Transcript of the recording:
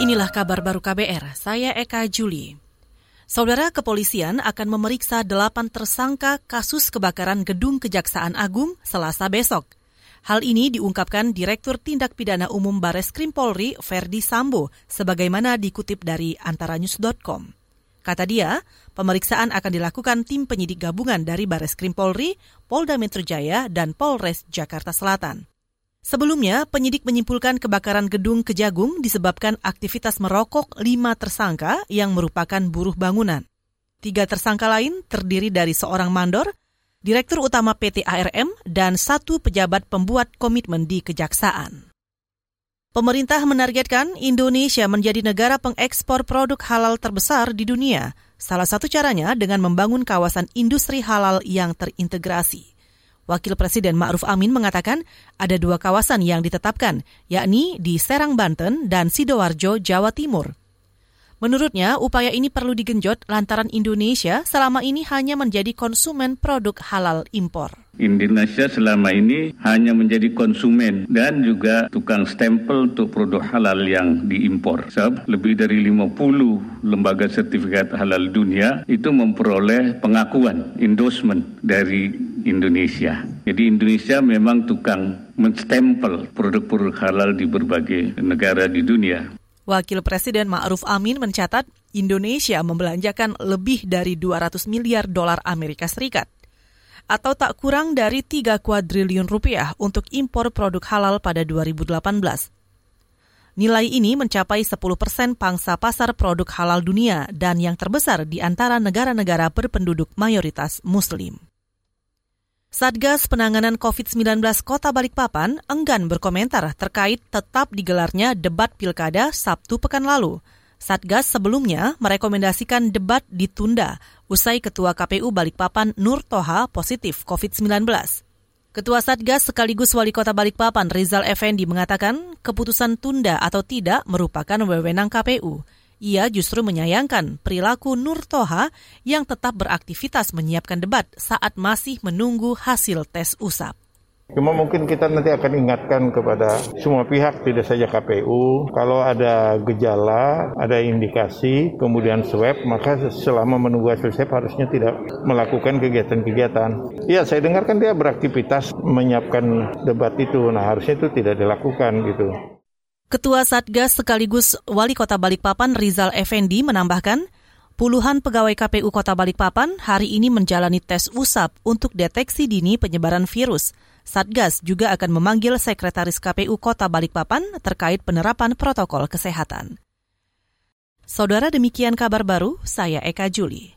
Inilah kabar baru KBR, saya Eka Juli. Saudara kepolisian akan memeriksa delapan tersangka kasus kebakaran gedung Kejaksaan Agung selasa besok. Hal ini diungkapkan Direktur Tindak Pidana Umum Bares Krim Polri, Ferdi Sambo, sebagaimana dikutip dari antaranews.com. Kata dia, pemeriksaan akan dilakukan tim penyidik gabungan dari Bares Krim Polri, Polda Metro Jaya, dan Polres Jakarta Selatan. Sebelumnya, penyidik menyimpulkan kebakaran gedung Kejagung disebabkan aktivitas merokok lima tersangka yang merupakan buruh bangunan. Tiga tersangka lain terdiri dari seorang mandor, direktur utama PT ARM, dan satu pejabat pembuat komitmen di kejaksaan. Pemerintah menargetkan Indonesia menjadi negara pengekspor produk halal terbesar di dunia. Salah satu caranya dengan membangun kawasan industri halal yang terintegrasi. Wakil Presiden Ma'ruf Amin mengatakan ada dua kawasan yang ditetapkan, yakni di Serang, Banten dan Sidoarjo, Jawa Timur. Menurutnya, upaya ini perlu digenjot lantaran Indonesia selama ini hanya menjadi konsumen produk halal impor. Indonesia selama ini hanya menjadi konsumen dan juga tukang stempel untuk produk halal yang diimpor. Sebab lebih dari 50 lembaga sertifikat halal dunia itu memperoleh pengakuan, endorsement dari Indonesia. Jadi Indonesia memang tukang menstempel produk-produk halal di berbagai negara di dunia. Wakil Presiden Ma'ruf Amin mencatat Indonesia membelanjakan lebih dari 200 miliar dolar Amerika Serikat atau tak kurang dari 3 kuadriliun rupiah untuk impor produk halal pada 2018. Nilai ini mencapai 10 persen pangsa pasar produk halal dunia dan yang terbesar di antara negara-negara berpenduduk mayoritas Muslim. Satgas Penanganan COVID-19 Kota Balikpapan enggan berkomentar terkait tetap digelarnya debat pilkada Sabtu pekan lalu. Satgas sebelumnya merekomendasikan debat ditunda usai Ketua KPU Balikpapan Nur Toha positif COVID-19. Ketua Satgas sekaligus Wali Kota Balikpapan Rizal Effendi mengatakan keputusan tunda atau tidak merupakan wewenang KPU. Ia justru menyayangkan perilaku Nur Toha yang tetap beraktivitas menyiapkan debat saat masih menunggu hasil tes usap. Cuma mungkin kita nanti akan ingatkan kepada semua pihak, tidak saja KPU, kalau ada gejala, ada indikasi, kemudian swab, maka selama menunggu hasil swab harusnya tidak melakukan kegiatan-kegiatan. Iya, saya dengarkan dia beraktivitas menyiapkan debat itu, nah harusnya itu tidak dilakukan gitu. Ketua Satgas sekaligus Wali Kota Balikpapan Rizal Effendi menambahkan, puluhan pegawai KPU Kota Balikpapan hari ini menjalani tes usap untuk deteksi dini penyebaran virus. Satgas juga akan memanggil Sekretaris KPU Kota Balikpapan terkait penerapan protokol kesehatan. Saudara demikian kabar baru, saya Eka Juli.